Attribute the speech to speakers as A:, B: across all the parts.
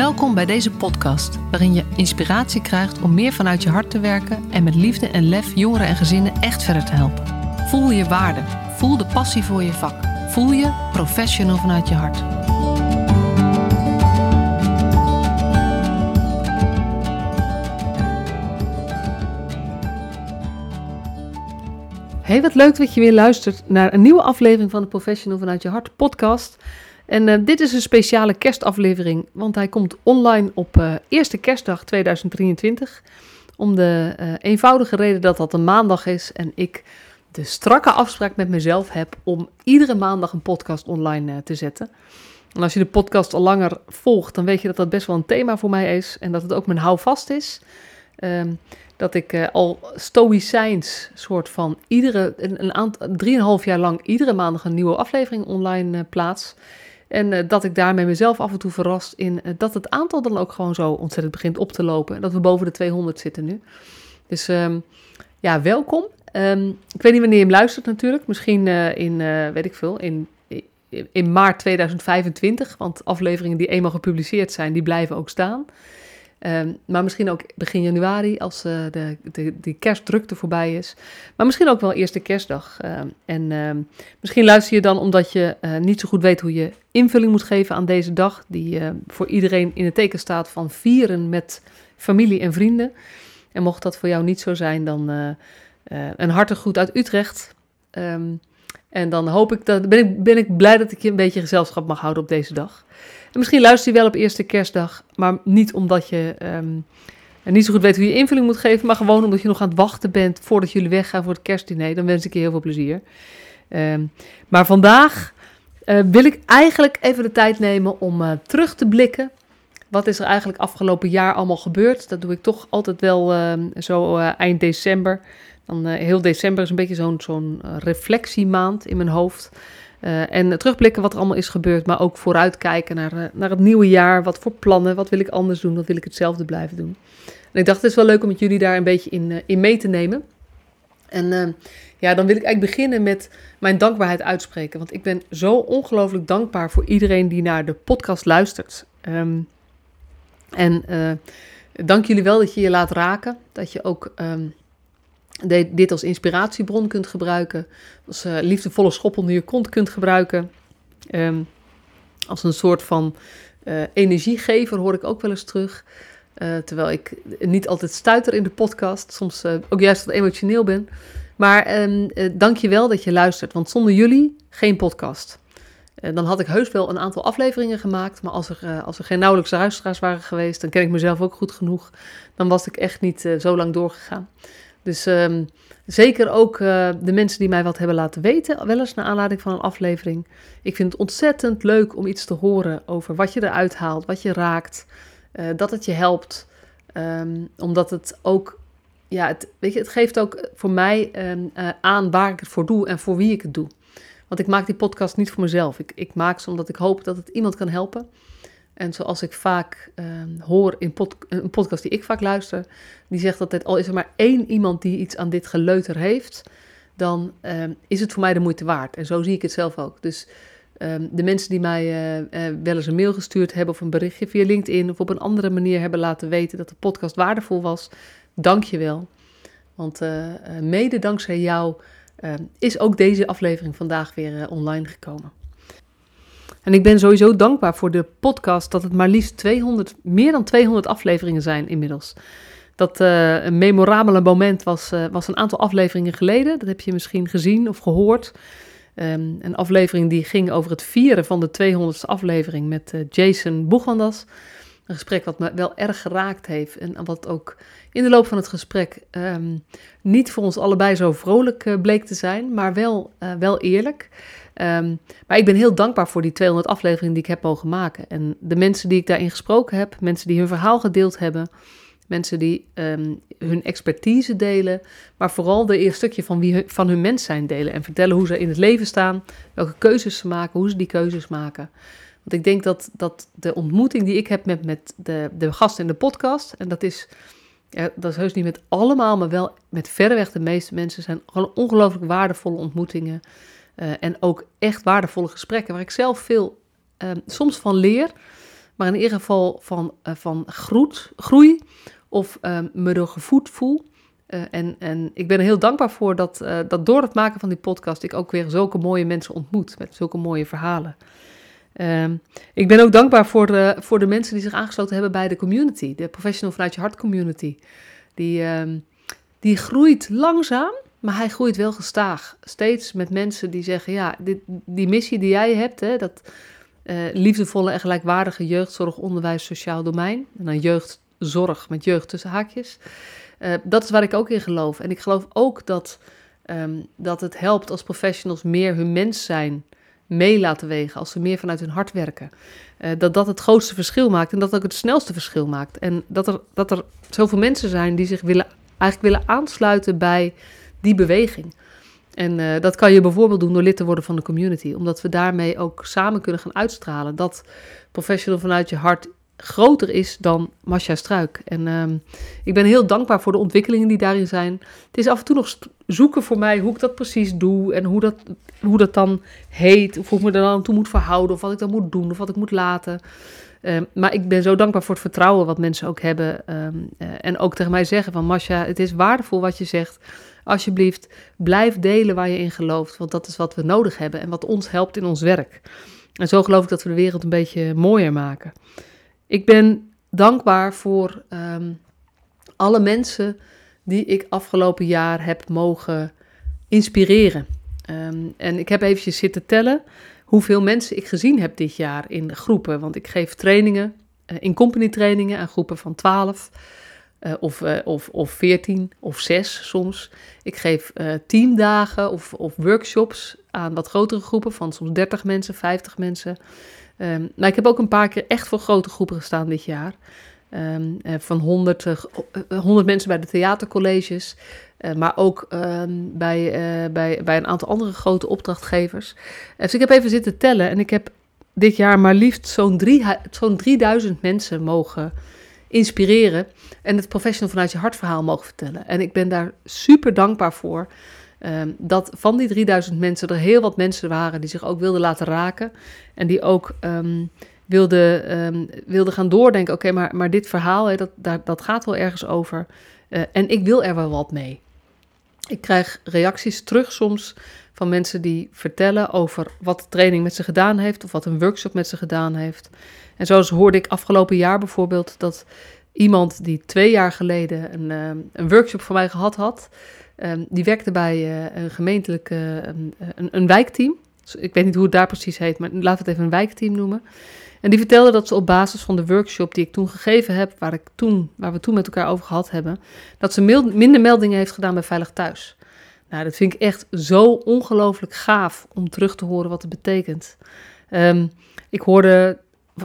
A: Welkom bij deze podcast, waarin je inspiratie krijgt om meer vanuit je hart te werken en met liefde en lef jongeren en gezinnen echt verder te helpen. Voel je waarde, voel de passie voor je vak, voel je professional vanuit je hart. Hey, wat leuk dat je weer luistert naar een nieuwe aflevering van de Professional vanuit je hart podcast. En uh, dit is een speciale kerstaflevering, want hij komt online op uh, eerste kerstdag 2023. Om de uh, eenvoudige reden dat dat een maandag is en ik de strakke afspraak met mezelf heb om iedere maandag een podcast online te zetten. En als je de podcast al langer volgt, dan weet je dat dat best wel een thema voor mij is en dat het ook mijn houvast is. Um, dat ik uh, al stoïcijns soort van iedere, een, een aantal, drieënhalf jaar lang iedere maandag een nieuwe aflevering online plaats. En uh, dat ik daarmee mezelf af en toe verrast in dat het aantal dan ook gewoon zo ontzettend begint op te lopen. En dat we boven de 200 zitten nu. Dus um, ja, welkom. Um, ik weet niet wanneer je hem luistert natuurlijk. Misschien in, weet ik veel, in, in maart 2025. Want afleveringen die eenmaal gepubliceerd zijn, die blijven ook staan. Um, maar misschien ook begin januari, als uh, de, de, die kerstdrukte voorbij is. Maar misschien ook wel eerste kerstdag. Um, en um, misschien luister je dan omdat je uh, niet zo goed weet hoe je invulling moet geven aan deze dag. Die uh, voor iedereen in het teken staat van vieren met familie en vrienden. En mocht dat voor jou niet zo zijn, dan een hartelijk goed uit Utrecht. en dan hoop ik dat, ben, ik, ben ik blij dat ik je een beetje gezelschap mag houden op deze dag. En misschien luister je wel op eerste kerstdag, maar niet omdat je um, niet zo goed weet hoe je invulling moet geven, maar gewoon omdat je nog aan het wachten bent voordat jullie weggaan voor het kerstdiner. Dan wens ik je heel veel plezier. Um, maar vandaag uh, wil ik eigenlijk even de tijd nemen om uh, terug te blikken. Wat is er eigenlijk afgelopen jaar allemaal gebeurd? Dat doe ik toch altijd wel uh, zo uh, eind december. Dan, heel december is een beetje zo'n zo'n reflectiemaand in mijn hoofd. Uh, en terugblikken wat er allemaal is gebeurd, maar ook vooruitkijken naar, uh, naar het nieuwe jaar. Wat voor plannen, wat wil ik anders doen, wat wil ik hetzelfde blijven doen. En ik dacht, het is wel leuk om met jullie daar een beetje in, uh, in mee te nemen. En ja, dan wil ik eigenlijk beginnen met mijn dankbaarheid uitspreken. Want ik ben zo ongelooflijk dankbaar voor iedereen die naar de podcast luistert. Um, en dank jullie wel dat je je laat raken. Dat je ook um, dit als inspiratiebron kunt gebruiken. Als uh, liefdevolle schop onder je kont kunt gebruiken. Um, als een soort van uh, energiegever hoor ik ook wel eens terug. Uh, terwijl ik niet altijd stuiter in de podcast. Soms ook juist wat emotioneel ben. Maar um, dank je wel dat je luistert. Want zonder jullie geen podcast. dan had ik heus wel een aantal afleveringen gemaakt. Maar als er, als er geen nauwelijks luisteraars waren geweest. Dan ken ik mezelf ook goed genoeg. Dan was ik echt niet zo lang doorgegaan. Dus um, zeker ook uh, de mensen die mij wat hebben laten weten, wel eens naar aanleiding van een aflevering. Ik vind het ontzettend leuk om iets te horen over wat je eruit haalt, wat je raakt, uh, dat het je helpt. Um, omdat het ook, ja, het, weet je, het geeft ook voor mij um, uh, aan waar ik het voor doe en voor wie ik het doe. Want ik maak die podcast niet voor mezelf. Ik, ik maak ze omdat ik hoop dat het iemand kan helpen. En zoals ik vaak uh, hoor in een podcast die ik vaak luister, die zegt het, al is er maar één iemand die iets aan dit geleuter heeft, dan uh, is het voor mij de moeite waard. En zo zie ik het zelf ook. Dus um, de mensen die mij uh, wel eens een mail gestuurd hebben of een berichtje via LinkedIn of op een andere manier hebben laten weten dat de podcast waardevol was, dank je wel. Want eh, mede dankzij jou ehm, is ook deze aflevering vandaag weer online gekomen. En ik ben sowieso dankbaar voor de podcast dat het maar liefst 200, meer dan 200 afleveringen zijn inmiddels. Dat uh, een memorabele moment was, uh, was een aantal afleveringen geleden. Dat heb je misschien gezien of gehoord. Um, een aflevering die ging over het vieren van de 200ste aflevering met uh, Jason Boegwandas. Een gesprek wat me wel erg geraakt heeft. En wat ook in de loop van het gesprek um, niet voor ons allebei zo vrolijk bleek te zijn, maar wel, wel eerlijk. Um, maar ik ben heel dankbaar voor die 200 afleveringen die ik heb mogen maken. En de mensen die ik daarin gesproken heb, mensen die hun verhaal gedeeld hebben, mensen die um, hun expertise delen, maar vooral de eerste stukje van, wie, van hun mens zijn delen. En vertellen hoe ze in het leven staan, welke keuzes ze maken, hoe ze die keuzes maken. Want ik denk dat, dat de ontmoeting die ik heb met, met de, de gasten in de podcast, en dat is, dat is heus niet met allemaal, maar wel met verreweg de meeste mensen, zijn ongelooflijk waardevolle ontmoetingen. Uh, en ook echt waardevolle gesprekken waar ik zelf veel uh, soms van leer, maar in ieder geval van, uh, van groet, groei of uh, me er gevoed voel. Uh, en, en ik ben er heel dankbaar voor dat, dat door het maken van die podcast ik ook weer zulke mooie mensen ontmoet met zulke mooie verhalen. Uh, ik ben ook dankbaar voor de, voor de mensen die zich aangesloten hebben bij de community, de Professional vanuit je hart community. Die, ehm, die groeit langzaam, maar hij groeit wel gestaag. Steeds met mensen die zeggen, ja, dit, die missie die jij hebt, hè, dat uh, liefdevolle en gelijkwaardige jeugdzorg, onderwijs, sociaal domein. En dan jeugdzorg met jeugd tussen haakjes. Uh, dat is waar ik ook in geloof. En ik geloof ook dat, um, dat het helpt als professionals meer hun mens zijn mee laten wegen. Als ze meer vanuit hun hart werken. Uh, dat dat het grootste verschil maakt en dat ook het snelste verschil maakt. En dat er, dat er zoveel mensen zijn die zich willen, eigenlijk willen aansluiten bij die beweging. En uh, dat kan je bijvoorbeeld doen door lid te worden van de community, omdat we daarmee ook samen kunnen gaan uitstralen dat professional vanuit je hart groter is dan Masha Struik. En uh, ik ben heel dankbaar voor de ontwikkelingen die daarin zijn. Het is af en toe nog zoeken voor mij hoe ik dat precies doe en hoe dat, hoe dat dan heet, of hoe ik me er dan toe moet verhouden, of wat ik dan moet doen, of wat ik moet laten. Uh, maar ik ben zo dankbaar voor het vertrouwen wat mensen ook hebben. Um, uh, en ook tegen mij zeggen van Masha, het is waardevol wat je zegt. Alsjeblieft, blijf delen waar je in gelooft. Want dat is wat we nodig hebben en wat ons helpt in ons werk. En zo geloof ik dat we de wereld een beetje mooier maken. Ik ben dankbaar voor um, alle mensen die ik afgelopen jaar heb mogen inspireren. Um, en ik heb eventjes zitten tellen hoeveel mensen ik gezien heb dit jaar in groepen. Want ik geef trainingen, uh, in company trainingen aan groepen van 12 uh, of, uh, of, of 14 of 6 soms. Ik geef teamdagen of, of workshops aan wat grotere groepen van soms 30 mensen, 50 mensen. Um, maar ik heb ook een paar keer echt voor grote groepen gestaan dit jaar. Uh, van 100, uh, 100 mensen bij de theatercolleges. Uh, maar ook um, bij, uh, bij, bij een aantal andere grote opdrachtgevers. dus ik heb even zitten tellen. En ik heb dit jaar maar liefst zo'n zo'n 3000 mensen mogen inspireren. En het professional vanuit je hartverhaal mogen vertellen. En ik ben daar super dankbaar voor. Um, dat van die 3000 mensen er heel wat mensen waren die zich ook wilden laten raken. En die ook um, wilden, um, wilden gaan doordenken: oké, maar, maar dit verhaal, dat, dat, gaat wel ergens over. Uh, en ik wil er wel wat mee. Ik krijg reacties terug soms van mensen die vertellen over wat de training met ze gedaan heeft. Of wat een workshop met ze gedaan heeft. En zoals hoorde ik afgelopen jaar bijvoorbeeld dat iemand die twee jaar geleden een, een workshop voor mij gehad had. Um, die werkte bij uh, een gemeentelijk uh, een, een, wijkteam. Dus ik weet niet hoe het daar precies heet, maar laten we het even een wijkteam noemen. En die vertelde dat ze op basis van de workshop die ik toen gegeven heb, waar, ik toen, waar we toen met elkaar over gehad hebben, dat ze minder meldingen heeft gedaan bij Veilig Thuis. Nou, dat vind ik echt zo ongelooflijk gaaf om terug te horen wat het betekent. Um, ik hoorde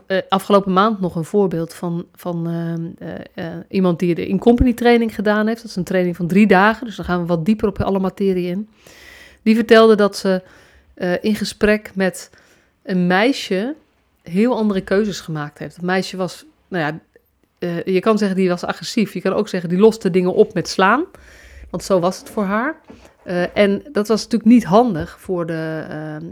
A: uh, afgelopen maand nog een voorbeeld van, van uh, uh, iemand die de in-company training gedaan heeft. Dat is een training van drie dagen, dus dan gaan we wat dieper op alle materie in. Die vertelde dat ze in gesprek met een meisje heel andere keuzes gemaakt heeft. Dat meisje was, nou ja, je kan zeggen die was agressief. Je kan ook zeggen die loste dingen op met slaan. Want zo was het voor haar. Uh, en dat was natuurlijk niet handig voor de,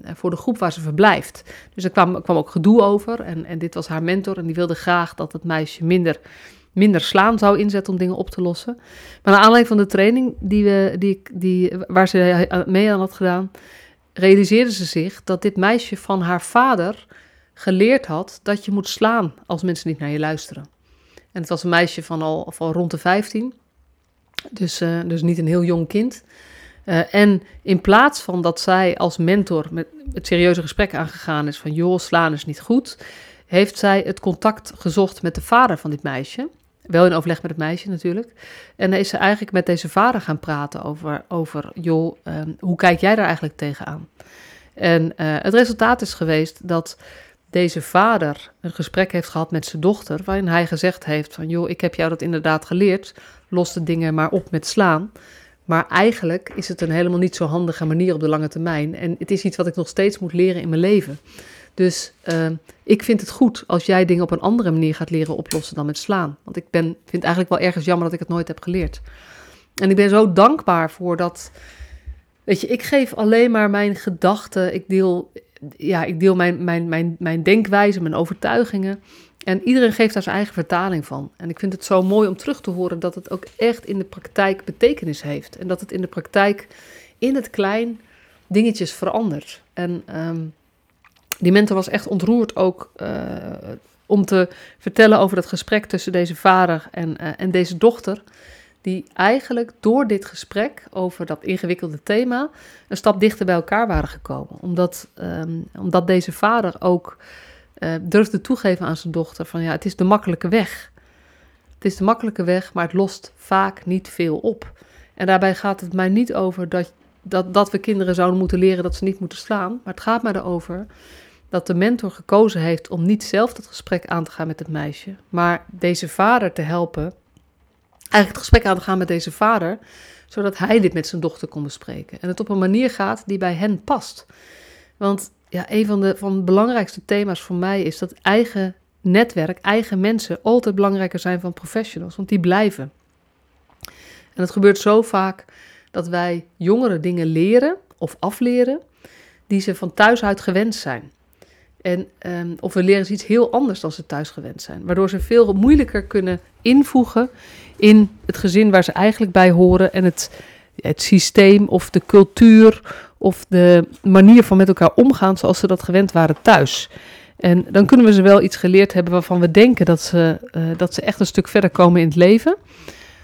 A: uh, voor de groep waar ze verblijft. Dus er kwam, kwam ook gedoe over. En, en dit was haar mentor. En die wilde graag dat het meisje minder, minder slaan zou inzetten om dingen op te lossen. Maar naar aanleiding van de training die we, die, die, waar ze mee aan had gedaan, realiseerde ze zich dat dit meisje van haar vader geleerd had dat je moet slaan als mensen niet naar je luisteren. En het was een meisje van al van rond de 15. Dus, dus niet een heel jong kind. Uh, en in plaats van dat zij als mentor met het serieuze gesprek aangegaan is van joh, slaan is niet goed, heeft zij het contact gezocht met de vader van dit meisje. Wel in overleg met het meisje natuurlijk. En dan is ze eigenlijk met deze vader gaan praten over, over joh, um, hoe kijk jij daar eigenlijk tegenaan? En uh, het resultaat is geweest dat deze vader een gesprek heeft gehad met zijn dochter, waarin hij gezegd heeft van joh, ik heb jou dat inderdaad geleerd, los de dingen maar op met slaan. Maar eigenlijk is het een helemaal niet zo handige manier op de lange termijn. En het is iets wat ik nog steeds moet leren in mijn leven. Dus uh, ik vind het goed als jij dingen op een andere manier gaat leren oplossen dan met slaan. Want ik ben, vind het eigenlijk wel ergens jammer dat ik het nooit heb geleerd. En ik ben zo dankbaar voor dat. Weet je, ik geef alleen maar mijn gedachten. Ik deel ja, ik deel mijn, mijn, mijn, mijn denkwijze, mijn overtuigingen. En iedereen geeft daar zijn eigen vertaling van. En ik vind het zo mooi om terug te horen dat het ook echt in de praktijk betekenis heeft. En dat het in de praktijk in het klein dingetjes verandert. En ehm, die mentor was echt ontroerd ook uh, om te vertellen over het gesprek tussen deze vader en, uh, en deze dochter. Die eigenlijk door dit gesprek over dat ingewikkelde thema een stap dichter bij elkaar waren gekomen. Omdat, um, omdat deze vader ook uh, durfde toegeven aan zijn dochter van ja, het is de makkelijke weg. Het is de makkelijke weg, maar het lost vaak niet veel op. En daarbij gaat het mij niet over dat, dat, dat we kinderen zouden moeten leren dat ze niet moeten slaan. Maar het gaat mij erover dat de mentor gekozen heeft om niet zelf dat gesprek aan te gaan met het meisje, maar deze vader te helpen, eigenlijk het gesprek aan te gaan met deze vader, zodat hij dit met zijn dochter kon bespreken. En het op een manier gaat die bij hen past. Want ja, een van de, van de belangrijkste thema's voor mij is dat eigen netwerk, eigen mensen altijd belangrijker zijn van professionals, want die blijven. En het gebeurt zo vaak dat wij jongeren dingen leren of afleren die ze van thuis uit gewend zijn. En, um, of we leren ze iets heel anders dan ze thuis gewend zijn. Waardoor ze veel moeilijker kunnen invoegen in het gezin waar ze eigenlijk bij horen. En het, het systeem of de cultuur of de manier van met elkaar omgaan zoals ze dat gewend waren thuis. En dan kunnen we ze wel iets geleerd hebben waarvan we denken dat ze, uh, dat ze echt een stuk verder komen in het leven.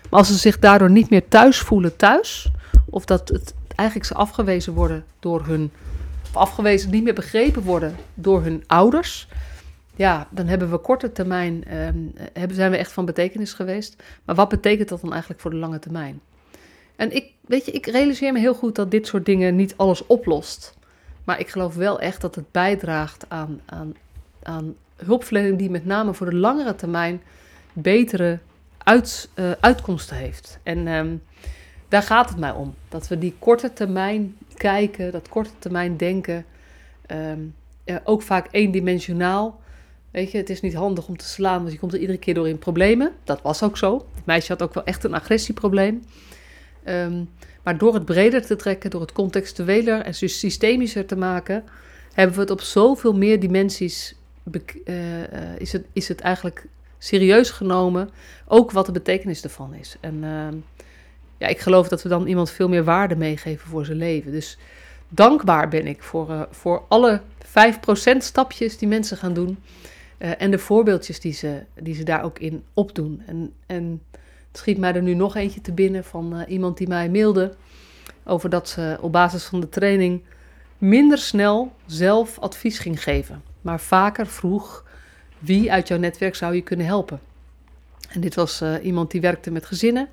A: Maar als ze zich daardoor niet meer thuis voelen thuis, of dat het eigenlijk ze afgewezen worden door hun of afgewezen, niet meer begrepen worden door hun ouders, ja, dan hebben we korte termijn, eh, zijn we echt van betekenis geweest. Maar wat betekent dat dan eigenlijk voor de lange termijn? En ik, weet je, ik realiseer me heel goed dat dit soort dingen niet alles oplost. Maar ik geloof wel echt dat het bijdraagt aan, aan, aan hulpverlening die met name voor de langere termijn betere uit, uh, uitkomsten heeft. En um, daar gaat het mij om. Dat we die korte termijn kijken, dat korte termijn denken, um, ja, ook vaak eendimensionaal. Weet je, het is niet handig om te slaan, want je komt er iedere keer door in problemen. Dat was ook zo. Het meisje had ook wel echt een agressieprobleem. Um, maar door het breder te trekken, door het contextueler en systemischer te maken, hebben we het op zoveel meer dimensies. Uh, is, het, is het eigenlijk serieus genomen, ook wat de betekenis ervan is. En uh, ja, ik geloof dat we dan iemand veel meer waarde meegeven voor zijn leven. Dus dankbaar ben ik voor, uh, voor alle 5% stapjes die mensen gaan doen. En de voorbeeldjes die ze, die ze daar ook in opdoen. En, en schiet mij er nu nog eentje te binnen van uh, iemand die mij mailde over dat ze op basis van de training minder snel zelf advies ging geven, maar vaker vroeg wie uit jouw netwerk zou je kunnen helpen. En dit was uh, iemand die werkte met gezinnen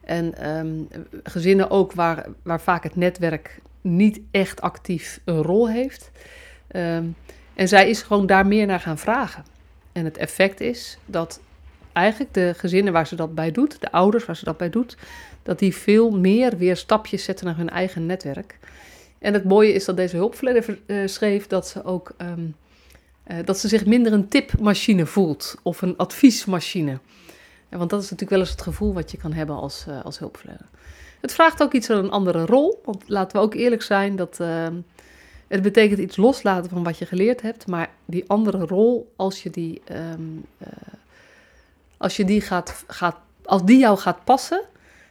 A: en um, gezinnen ook waar, waar vaak het netwerk niet echt actief een rol heeft. Um, en zij is gewoon daar meer naar gaan vragen. En het effect is dat eigenlijk de gezinnen waar ze dat bij doet, de ouders waar ze dat bij doet, dat die veel meer weer stapjes zetten naar hun eigen netwerk. En het mooie is dat deze hulpverlener uh, schreef dat ze ook um, uh, dat ze zich minder een tipmachine voelt of een adviesmachine. Want dat is natuurlijk wel eens het gevoel wat je kan hebben als, uh, als hulpverlener. Het vraagt ook iets van een andere rol. Want laten we ook eerlijk zijn dat uh, het betekent iets loslaten van wat je geleerd hebt. Maar die andere rol, als je die, uh, als je die gaat, gaat, als die jou gaat passen,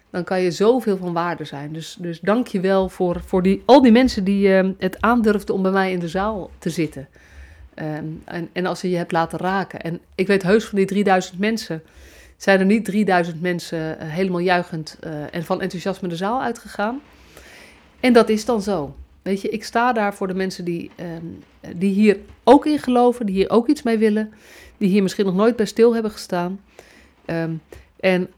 A: dan kan je zoveel van waarde zijn. Dus, dus dank je wel voor, voor die, al die mensen die uh, het aandurfden om bij mij in de zaal te zitten. Um, en, en als je je hebt laten raken. En ik weet heus van die 3000 mensen zijn er niet 3000 mensen uh, helemaal juichend uh, en van enthousiasme de zaal uitgegaan. En dat is dan zo. Weet je, ik sta daar voor de mensen die, um, die hier ook in geloven, die hier ook iets mee willen, die hier misschien nog nooit bij stil hebben gestaan. Um, en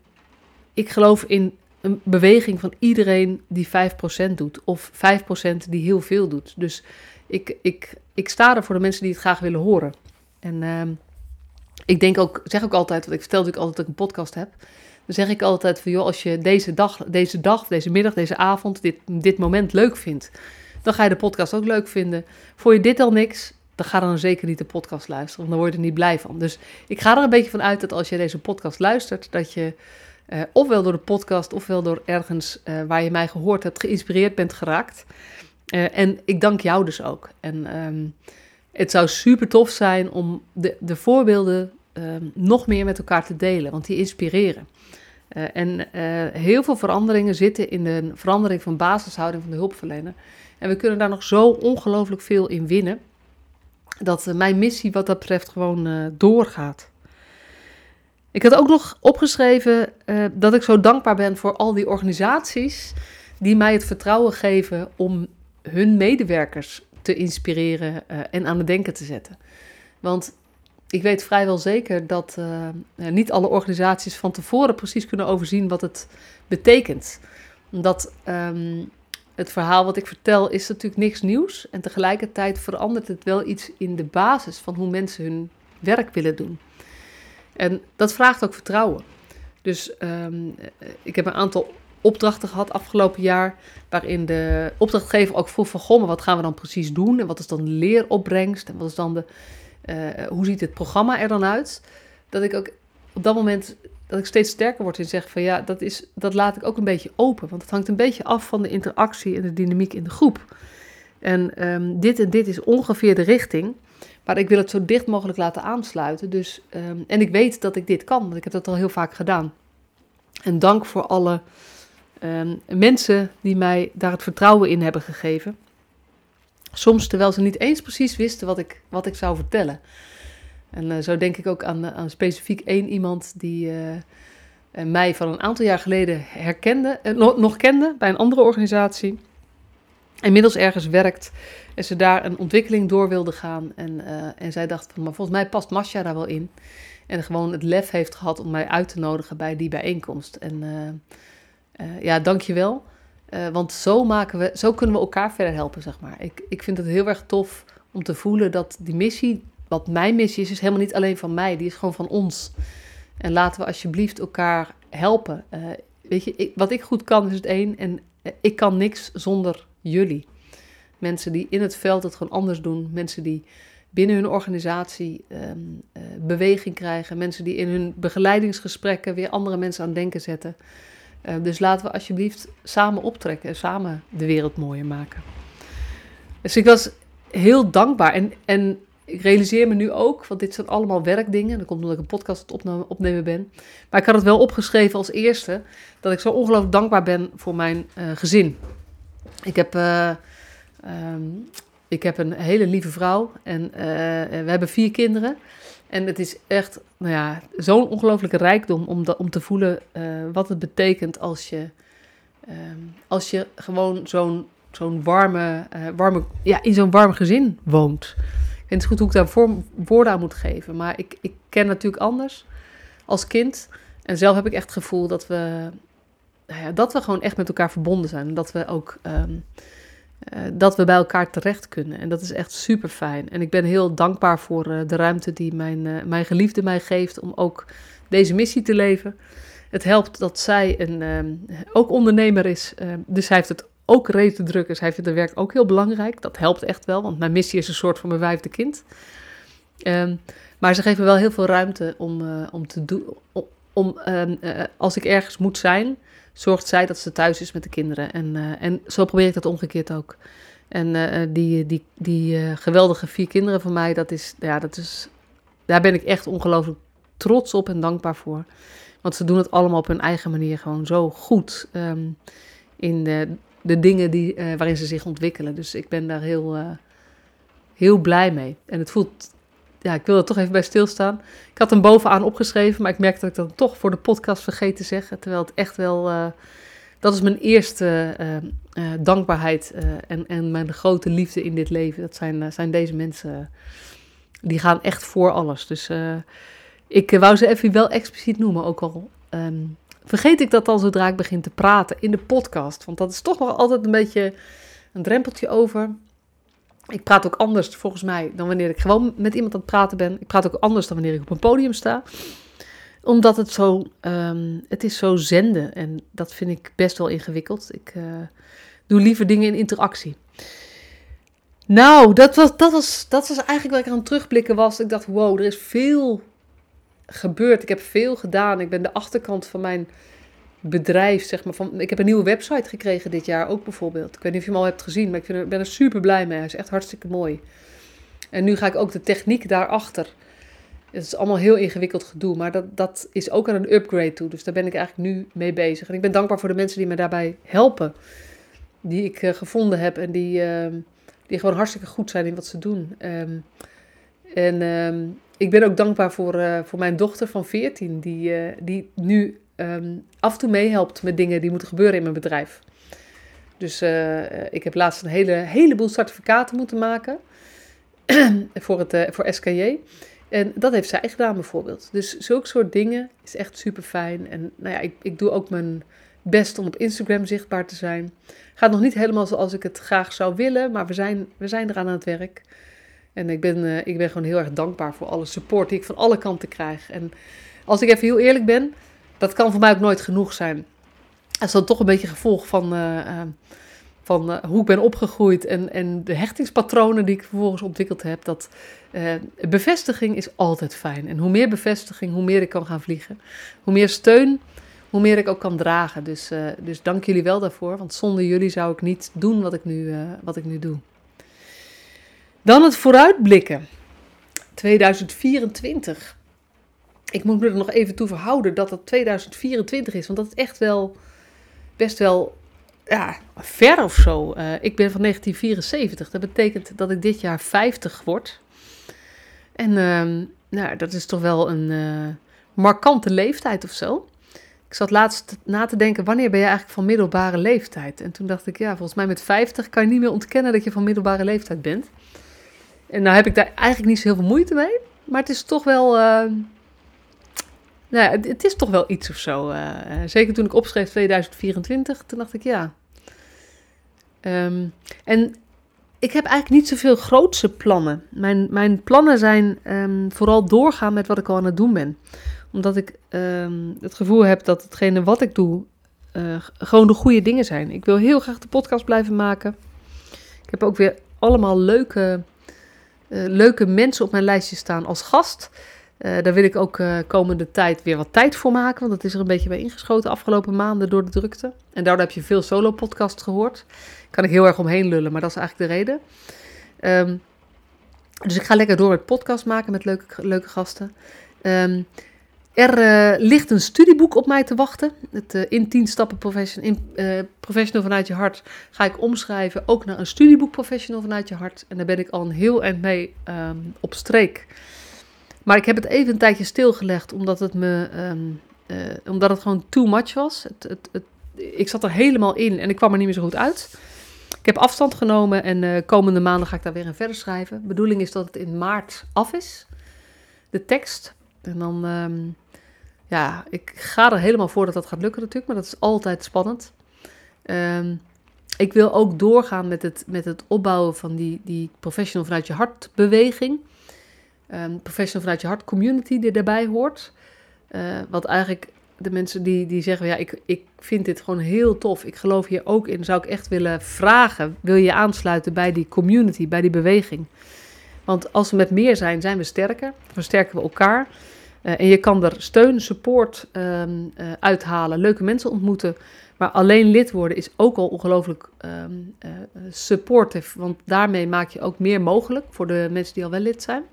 A: ik geloof in een beweging van iedereen die 5% doet, of 5% die heel veel doet. Dus ik, ik, ik sta er voor de mensen die het graag willen horen. En um, ik denk ook, zeg ook altijd, want ik vertel natuurlijk altijd dat ik een podcast heb. Dan zeg ik altijd van, joh, als je deze dag, deze dag, deze middag, deze avond, dit, dit moment leuk vindt, dan ga je de podcast ook leuk vinden. Voor je dit al niks, dan ga dan zeker niet de podcast luisteren, dan word je er niet blij van. Dus ik ga er een beetje van uit dat als je deze podcast luistert, dat je uh, ofwel door de podcast, ofwel door ergens uh, waar je mij gehoord hebt, geïnspireerd bent geraakt. Uh, en ik dank jou dus ook. En um, het zou super tof zijn om de, de voorbeelden um, nog meer met elkaar te delen, want die inspireren. En heel veel veranderingen zitten in de verandering van basishouding van de hulpverlener. En we kunnen daar nog zo ongelooflijk veel in winnen, dat mijn missie wat dat betreft gewoon doorgaat. Ik had ook nog opgeschreven dat ik zo dankbaar ben voor al die organisaties die mij het vertrouwen geven om hun medewerkers te inspireren en aan het denken te zetten. Want ik weet vrijwel zeker dat niet alle organisaties van tevoren precies kunnen overzien wat het betekent. Dat um, het verhaal wat ik vertel is natuurlijk niks nieuws. En tegelijkertijd verandert het wel iets in de basis van hoe mensen hun werk willen doen. En dat vraagt ook vertrouwen. Dus um, ik heb een aantal opdrachten gehad afgelopen jaar. Waarin de opdrachtgever ook vroeg van, wat gaan we dan precies doen? En wat is dan de leeropbrengst? En wat is dan de, uh, hoe ziet het programma er dan uit? Dat ik ook op dat moment, dat ik steeds sterker word in zeg van, ja, dat, is, dat laat ik ook een beetje open. Want het hangt een beetje af van de interactie en de dynamiek in de groep. En um, dit en dit is ongeveer de richting. Maar ik wil het zo dicht mogelijk laten aansluiten. Dus, um, en ik weet dat ik dit kan, want ik heb dat al heel vaak gedaan. En dank voor alle um, mensen die mij daar het vertrouwen in hebben gegeven. Soms terwijl ze niet eens precies wisten wat ik, wat ik zou vertellen. En uh, zo denk ik ook aan, aan specifiek één iemand die uh, mij van een aantal jaar geleden herkende, nog kende bij een andere organisatie. Inmiddels ergens werkt en ze daar een ontwikkeling door wilde gaan. En, en zij dacht van, maar volgens mij past Masha daar wel in. En gewoon het lef heeft gehad om mij uit te nodigen bij die bijeenkomst. En uh, ja, dankjewel. Uh, want zo, maken we, zo kunnen we elkaar verder helpen, zeg maar. Ik, ik vind het heel erg tof om te voelen dat die missie, wat mijn missie is, is helemaal niet alleen van mij. Die is gewoon van ons. En laten we alsjeblieft elkaar helpen. Uh, weet je, ik, wat ik goed kan is het één. En ik kan niks zonder jullie. Mensen die in het veld het gewoon anders doen. Mensen die binnen hun organisatie um, uh, beweging krijgen. Mensen die in hun begeleidingsgesprekken weer andere mensen aan denken zetten. Dus laten we alsjeblieft samen optrekken en samen de wereld mooier maken. Dus ik was heel dankbaar. En, en ik realiseer me nu ook, want dit zijn allemaal werkdingen. Dat komt omdat ik een podcast aan het opnemen ben. Maar ik had het wel opgeschreven als eerste dat ik zo ongelooflijk dankbaar ben voor mijn uh, gezin. Ik heb, uh, um, ik heb een hele lieve vrouw en we hebben vier kinderen. En het is echt nou ja, zo'n ongelooflijke rijkdom om, om te voelen wat het betekent als je, uh, als je gewoon zo'n zo'n warme, warme, ja, in zo'n warm gezin woont. Niet goed hoe ik daar vorm, woorden aan moet geven, maar ik, ik ken natuurlijk anders als kind. En zelf heb ik echt het gevoel dat we, nou ja, dat we gewoon echt met elkaar verbonden zijn. En dat we ook um, uh, dat we bij elkaar terecht kunnen. En dat is echt super fijn. En ik ben heel dankbaar voor uh, de ruimte die mijn, uh, mijn geliefde mij geeft om ook deze missie te leven. Het helpt dat zij een, ehm, ook ondernemer is. Ehm, dus zij heeft het ook reden te drukken. Zij vindt het werk ook heel belangrijk. Dat helpt echt wel, want mijn missie is een soort van mijn vijfde kind. Um, maar ze geven wel heel veel ruimte om, om te doen. Om, om als ik ergens moet zijn, zorgt zij dat ze thuis is met de kinderen. En, uh, en zo probeer ik dat omgekeerd ook. En die, die, die geweldige vier kinderen van mij, dat is, ja, dat is, daar ben ik echt ongelooflijk trots op en dankbaar voor. Want ze doen het allemaal op hun eigen manier gewoon zo goed um, in de, de dingen die, waarin ze zich ontwikkelen. Dus ik ben daar heel, heel blij mee. En het voelt ja, ik wil er toch even bij stilstaan. Ik had hem bovenaan opgeschreven, maar ik merkte dat ik dat toch voor de podcast vergeten te zeggen. Terwijl het echt wel, uh, dat is mijn eerste dankbaarheid en, en mijn grote liefde in dit leven. Dat zijn, zijn deze mensen, die gaan echt voor alles. Dus ik wou ze even wel expliciet noemen, ook al um, vergeet ik dat al zodra ik begin te praten in de podcast. Want dat is toch nog altijd een beetje een drempeltje over ik praat ook anders volgens mij dan wanneer ik gewoon met iemand aan het praten ben. Ik praat ook anders dan wanneer ik op een podium sta. Omdat het zo, um, het is zo zenden en dat vind ik best wel ingewikkeld. Ik uh, doe liever dingen in interactie. Nou, dat was, dat, was, dat was eigenlijk wat ik aan het terugblikken was. Ik dacht, wow, er is veel gebeurd. Ik heb veel gedaan. Ik ben de achterkant van mijn bedrijf, zeg maar. Van, ik heb een nieuwe website gekregen dit jaar ook bijvoorbeeld. Ik weet niet of je hem al hebt gezien, maar ik ben er super blij mee. Hij is echt hartstikke mooi. En nu ga ik ook de techniek daarachter. Het is allemaal heel ingewikkeld gedoe, maar dat, dat is ook aan een upgrade toe. Dus daar ben ik eigenlijk nu mee bezig. En ik ben dankbaar voor de mensen die me daarbij helpen. Die ik uh, gevonden heb en die, uh, die gewoon hartstikke goed zijn in wat ze doen. Um, en um, ik ben ook dankbaar voor, uh, voor mijn dochter van 14, die, die nu um, af en toe meehelpt met dingen die moeten gebeuren in mijn bedrijf. Dus ik heb laatst een hele, heleboel certificaten moeten maken voor, het, voor SKJ. En dat heeft zij gedaan bijvoorbeeld. Dus zulke soort dingen is echt super fijn. En nou ja, ik, ik doe ook mijn best om op Instagram zichtbaar te zijn. Gaat nog niet helemaal zoals ik het graag zou willen, maar we zijn, we zijn eraan aan het werk. En ik ben, uh, ik ben gewoon heel erg dankbaar voor alle support die ik van alle kanten krijg. En als ik even heel eerlijk ben, dat kan voor mij ook nooit genoeg zijn. Dat is dan toch een beetje gevolg van, uh, uh, van hoe ik ben opgegroeid en, en de hechtingspatronen die ik vervolgens ontwikkeld heb. Dat bevestiging is altijd fijn. En hoe meer bevestiging, hoe meer ik kan gaan vliegen. Hoe meer steun, hoe meer ik ook kan dragen. Dus, dus dank jullie wel daarvoor, want zonder jullie zou ik niet doen wat ik nu, wat ik nu doe. Dan het vooruitblikken. 2024. Ik moet me er nog even toe verhouden dat het 2024 is, want dat is echt wel best wel ja, ver of zo. Uh, ik ben van 1974, dat betekent dat ik dit jaar 50 word. En nou, dat is toch wel een markante leeftijd of zo. Ik zat laatst na te denken, wanneer ben je eigenlijk van middelbare leeftijd? En toen dacht ik, ja, volgens mij met 50 kan je niet meer ontkennen dat je van middelbare leeftijd bent. En nou heb ik daar eigenlijk niet zo heel veel moeite mee. Maar het is toch wel. Uh, nou ja, het, is toch wel iets of zo. Uh, zeker toen ik opschreef 2024, toen dacht ik ja. Um, en ik heb eigenlijk niet zoveel grootse plannen. Mijn, mijn plannen zijn um, vooral doorgaan met wat ik al aan het doen ben omdat ik uh, het gevoel heb dat hetgene wat ik doe gewoon de goede dingen zijn. Ik wil heel graag de podcast blijven maken. Ik heb ook weer allemaal leuke, leuke mensen op mijn lijstje staan als gast. Uh, daar wil ik ook komende tijd weer wat tijd voor maken. Want dat is er een beetje bij ingeschoten afgelopen maanden door de drukte. En daardoor heb je veel solo-podcasts gehoord. Kan ik heel erg omheen lullen, maar dat is eigenlijk de reden. Um, dus ik ga lekker door met podcast maken met leuke, leuke gasten. Um, er uh, ligt een studieboek op mij te wachten. Het uh, In 10 stappen profession, in, uh, professional vanuit je hart ga ik omschrijven. Ook naar een studieboek professional vanuit je hart. En daar ben ik al een heel eind mee um, op streek. Maar ik heb het even een tijdje stilgelegd omdat het me um, omdat het gewoon too much was. Het, het, ik zat er helemaal in en ik kwam er niet meer zo goed uit. Ik heb afstand genomen en komende maanden ga ik daar weer in verder schrijven. De bedoeling is dat het in maart af is. De tekst. En dan um, ja, ik ga er helemaal voor dat dat gaat lukken natuurlijk, maar dat is altijd spannend. Um, ik wil ook doorgaan met het, met het opbouwen van die, die professional vanuit je hart beweging. Um, professional vanuit je hart community die daarbij hoort. Uh, wat eigenlijk de mensen die, die zeggen, ja, ik, ik vind dit gewoon heel tof. Ik geloof hier ook in. Zou ik echt willen vragen, wil je aansluiten bij die community, bij die beweging? Want als we met meer zijn, zijn we sterker. Versterken we elkaar. Uh, en je kan er steun, support um, uh, uithalen, leuke mensen ontmoeten. Maar alleen lid worden is ook al ongelooflijk um, supportive. Want daarmee maak je ook meer mogelijk voor de mensen die al wel lid zijn.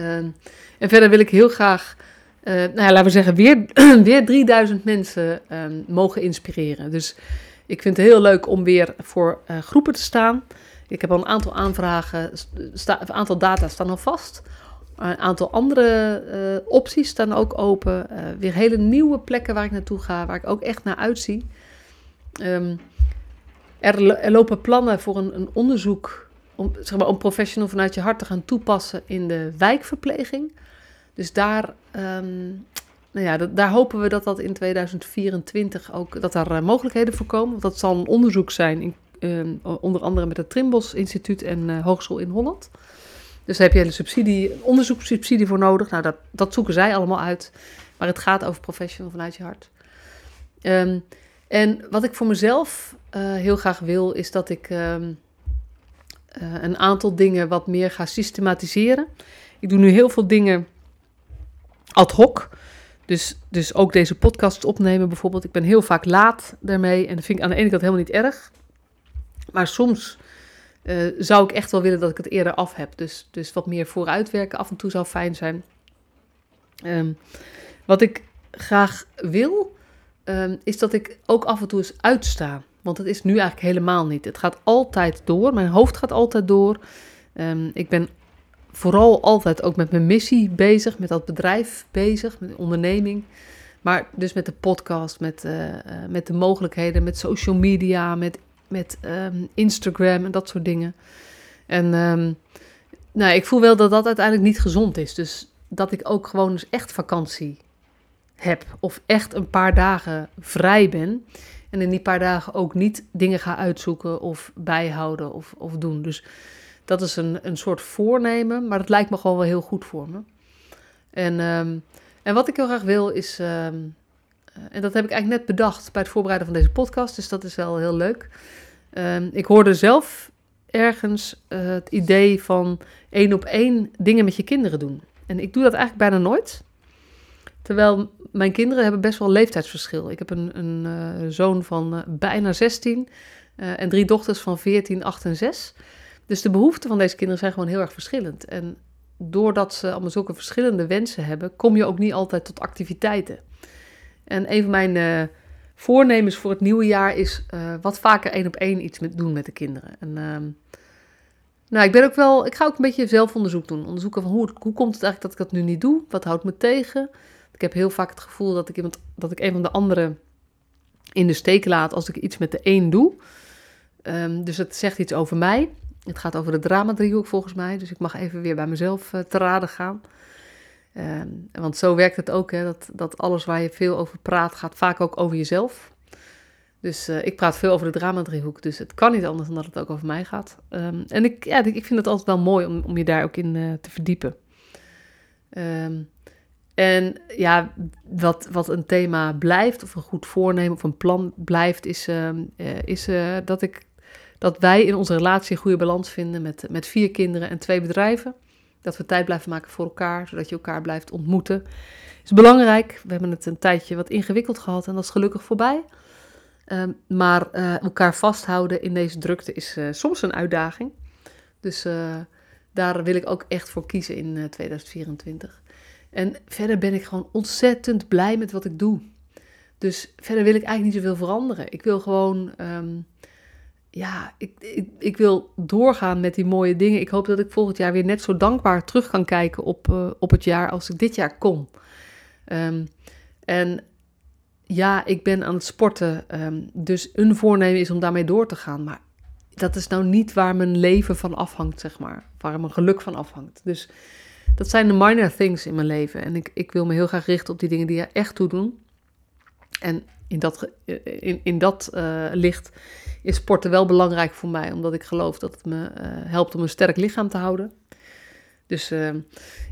A: Um, en verder wil ik heel graag, nou ja, laten we zeggen, weer, weer 3000 mensen mogen inspireren. Dus ik vind het heel leuk om weer voor groepen te staan. Ik heb al een aantal aanvragen, een aantal data staan al vast. Een aantal andere uh, opties staan ook open. Uh, weer hele nieuwe plekken waar ik naartoe ga, waar ik ook echt naar uitzie. Um, er, er, lopen plannen voor een, een, onderzoek om, zeg maar, om professional vanuit je hart te gaan toepassen in de wijkverpleging. Dus daar, um, nou ja, daar hopen we dat dat in 2024 ook dat daar uh, mogelijkheden voor komen. Want dat zal een onderzoek zijn, in, um, onder andere met het Trimbos Instituut en Hogeschool in Holland. Dus daar heb je een subsidie, onderzoekssubsidie voor nodig. Nou, dat, dat zoeken zij allemaal uit. Maar het gaat over professional vanuit je hart. Um, en wat ik voor mezelf uh, heel graag wil, is dat ik um, uh, een aantal dingen wat meer ga systematiseren. Ik doe nu heel veel dingen ad hoc. dus, dus ook deze podcast opnemen bijvoorbeeld. Ik ben heel vaak laat daarmee. En dat vind ik aan de ene kant helemaal niet erg. Maar soms uh, zou ik echt wel willen dat ik het eerder af heb. Dus, dus wat meer vooruitwerken af en toe zou fijn zijn. Um, wat ik graag wil, um, is dat ik ook af en toe eens uitsta. Want het is nu eigenlijk helemaal niet. Het gaat altijd door. Mijn hoofd gaat altijd door. Um, ik ben vooral altijd ook met mijn missie bezig, met dat bedrijf bezig, met de onderneming. Maar dus met de podcast, met, uh, uh, met de mogelijkheden, met social media, met met um, Instagram en dat soort dingen. En um, nou, ik voel wel dat dat uiteindelijk niet gezond is. Dus dat ik ook gewoon eens echt vakantie heb. Of echt een paar dagen vrij ben. En in die paar dagen ook niet dingen ga uitzoeken of bijhouden of, of doen. Dus dat is een, een soort voornemen. Maar het lijkt me gewoon wel heel goed voor me. En, um, en wat ik heel graag wil is. Um, en dat heb ik eigenlijk net bedacht bij het voorbereiden van deze podcast. Dus dat is wel heel leuk. Um, ik hoorde zelf ergens uh, het idee van één op één dingen met je kinderen doen. En ik doe dat eigenlijk bijna nooit. Terwijl mijn kinderen hebben best wel leeftijdsverschil. Ik heb een, een uh, zoon van uh, bijna 16 en drie dochters van 14, 8 en 6. Dus de behoeften van deze kinderen zijn gewoon heel erg verschillend. En doordat ze allemaal zulke verschillende wensen hebben, kom je ook niet altijd tot activiteiten. En een van mijn voornemens voor het nieuwe jaar is uh, wat vaker één op één iets met, doen met de kinderen. En, uh, nou, ik ben ook wel, ik ga ook een beetje zelfonderzoek doen. Onderzoeken van hoe, hoe komt het eigenlijk dat ik dat nu niet doe? Wat houdt me tegen? Ik heb heel vaak het gevoel dat ik, iemand, dat ik een van de anderen in de steek laat als ik iets met de een doe. Um, dus het zegt iets over mij. Het gaat over de drama-driehoek volgens mij. Dus ik mag even weer bij mezelf uh, te raden gaan. Ehm, want zo werkt het ook, hè, dat, dat alles waar je veel over praat, gaat vaak ook over jezelf. Dus uh, ik praat veel over de drama-driehoek, dus het kan niet anders dan dat het ook over mij gaat. Um, en ik, ja, ik vind het altijd wel mooi om, om je daar ook in uh, te verdiepen. Um, en ja, wat, wat een thema blijft, of een goed voornemen of een plan blijft, is, uh, is dat, ik, dat wij in onze relatie een goede balans vinden met, met vier kinderen en twee bedrijven. Dat we tijd blijven maken voor elkaar, zodat je elkaar blijft ontmoeten. Is belangrijk. We hebben het een tijdje wat ingewikkeld gehad en dat is gelukkig voorbij. Um, maar uh, elkaar vasthouden in deze drukte is uh, soms een uitdaging. Dus uh, daar wil ik ook echt voor kiezen in 2024. En verder ben ik gewoon ontzettend blij met wat ik doe. Dus verder wil ik eigenlijk niet zoveel veranderen. Ik wil gewoon um, ja, ik, ik, ik, wil doorgaan met die mooie dingen. Ik hoop dat ik volgend jaar weer net zo dankbaar terug kan kijken op, uh, op het jaar als ik dit jaar kon. Um, en ja, ik ben aan het sporten. Um, dus een voornemen is om daarmee door te gaan. Maar dat is nou niet waar mijn leven van afhangt, zeg maar. Waar mijn geluk van afhangt. Dus dat zijn de minor things in mijn leven. En ik, ik wil me heel graag richten op die dingen die er echt toe doen. En in dat, in, in dat uh, licht is sporten wel belangrijk voor mij, omdat ik geloof dat het me uh, helpt om een sterk lichaam te houden. Dus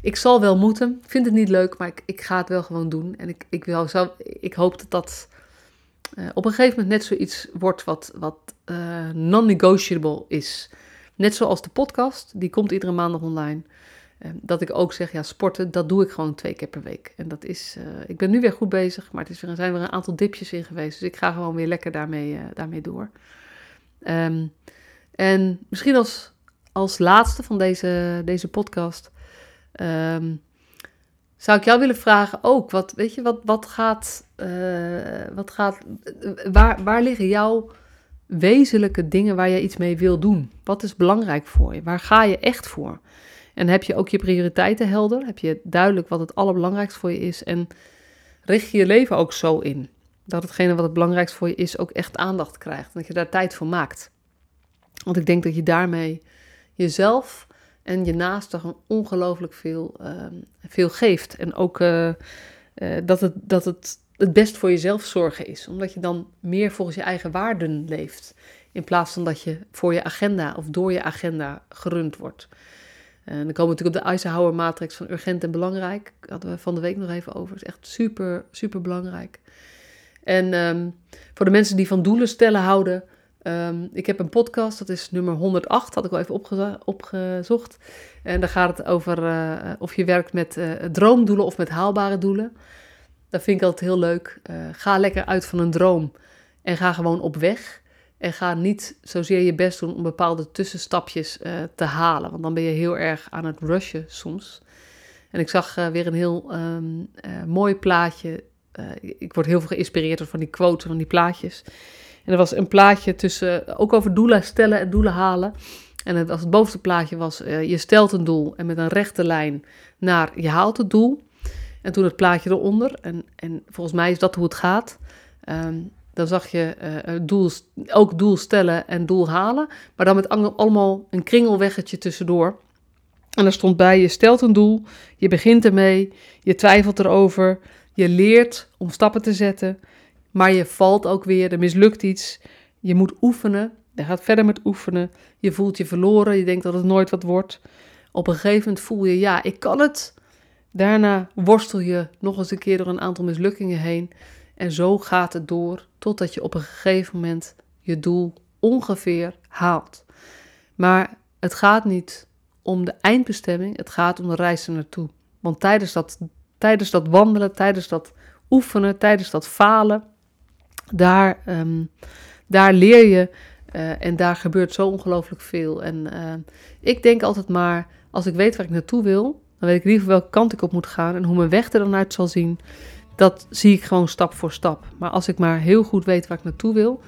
A: ik zal wel moeten. Ik vind het niet leuk, maar ik, ik ga het wel gewoon doen. En ik, ik, wil, ik hoop dat dat op een gegeven moment net zoiets wordt wat, wat non-negotiable is. Net zoals de podcast, die komt iedere maandag online. Dat ik ook zeg, ja, sporten, dat doe ik gewoon twee keer per week. En dat is, ik ben nu weer goed bezig, maar het is er zijn weer een aantal dipjes in geweest. Dus ik ga gewoon weer lekker daarmee, daarmee door. Um, en misschien als, als laatste van deze, deze podcast um, zou ik jou willen vragen ook, wat, weet je, wat, wat gaat, uh, wat gaat waar, waar liggen jouw wezenlijke dingen waar je iets mee wil doen? Wat is belangrijk voor je? Waar ga je echt voor? En heb je ook je prioriteiten helder? Heb je duidelijk wat het allerbelangrijkste voor je is? En richt je je leven ook zo in? dat hetgene wat het belangrijkst voor je is ook echt aandacht krijgt. Dat je daar tijd voor maakt. Want ik denk dat je daarmee jezelf en je naasten gewoon ongelooflijk veel, uh, veel geeft. En ook uh, uh, dat, het, dat het het best voor jezelf zorgen is. Omdat je dan meer volgens je eigen waarden leeft. In plaats van dat je voor je agenda of door je agenda gerund wordt. En dan komen we natuurlijk op de Eisenhower matrix van urgent en belangrijk. Daar hadden we van de week nog even over. Dat is echt super, super belangrijk. En um, voor de mensen die van doelen stellen houden, um, ik heb een podcast, dat is nummer 108, had ik wel even opge opgezocht. En daar gaat het over uh, of je werkt met uh, droomdoelen of met haalbare doelen. Dat vind ik altijd heel leuk. Ga lekker uit van een droom en ga gewoon op weg. En ga niet zozeer je best doen om bepaalde tussenstapjes uh, te halen. Want dan ben je heel erg aan het rushen soms. En ik zag uh, weer een heel um, mooi plaatje. ik word heel veel geïnspireerd door van die quotes, van die plaatjes. En er was een plaatje tussen, ook over doelen stellen en doelen halen. En het, als het bovenste plaatje was, je stelt een doel en met een rechte lijn naar je haalt het doel. En toen het plaatje eronder, en, en volgens mij is dat hoe het gaat. Um, dan zag je uh, doel, ook doel stellen en doel halen, maar dan met allemaal een kringelweggetje tussendoor. En er stond bij, je stelt een doel, je begint ermee, je twijfelt erover, je leert om stappen te zetten, maar je valt ook weer, er mislukt iets, je moet oefenen, je gaat verder met oefenen, je voelt je verloren, je denkt dat het nooit wat wordt. Op een gegeven moment voel je, ja, ik kan het. Daarna worstel je nog eens een keer door een aantal mislukkingen heen. En zo gaat het door totdat je op een gegeven moment je doel ongeveer haalt. Maar het gaat niet om de eindbestemming, het gaat om de reis er naartoe. Want tijdens dat, tijdens dat wandelen, tijdens dat oefenen, tijdens dat falen, daar, um, daar leer je uh, en daar gebeurt zo ongelooflijk veel. En uh, ik denk altijd maar, als ik weet waar ik naartoe wil, dan weet ik liever welke kant ik op moet gaan en hoe mijn weg er dan uit zal zien dat zie ik gewoon stap voor stap. Maar als ik maar heel goed weet waar ik naartoe wil,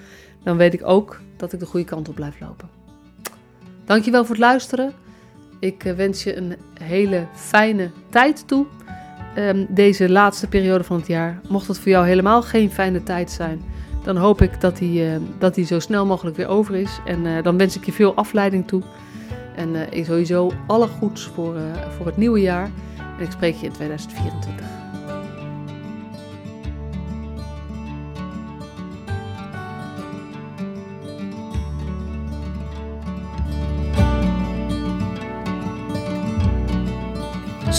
A: dan weet ik ook dat ik de goede kant op blijf lopen. Dankjewel voor het luisteren. Ik eh, wens je een hele fijne tijd toe. Um, deze laatste periode van het jaar. Mocht het voor jou helemaal geen fijne tijd zijn, dan hoop ik dat die, uh, dat die zo snel mogelijk weer over is. En uh, dan wens ik je veel afleiding toe. En sowieso alle goeds voor, voor het nieuwe jaar. En ik spreek je in 2024.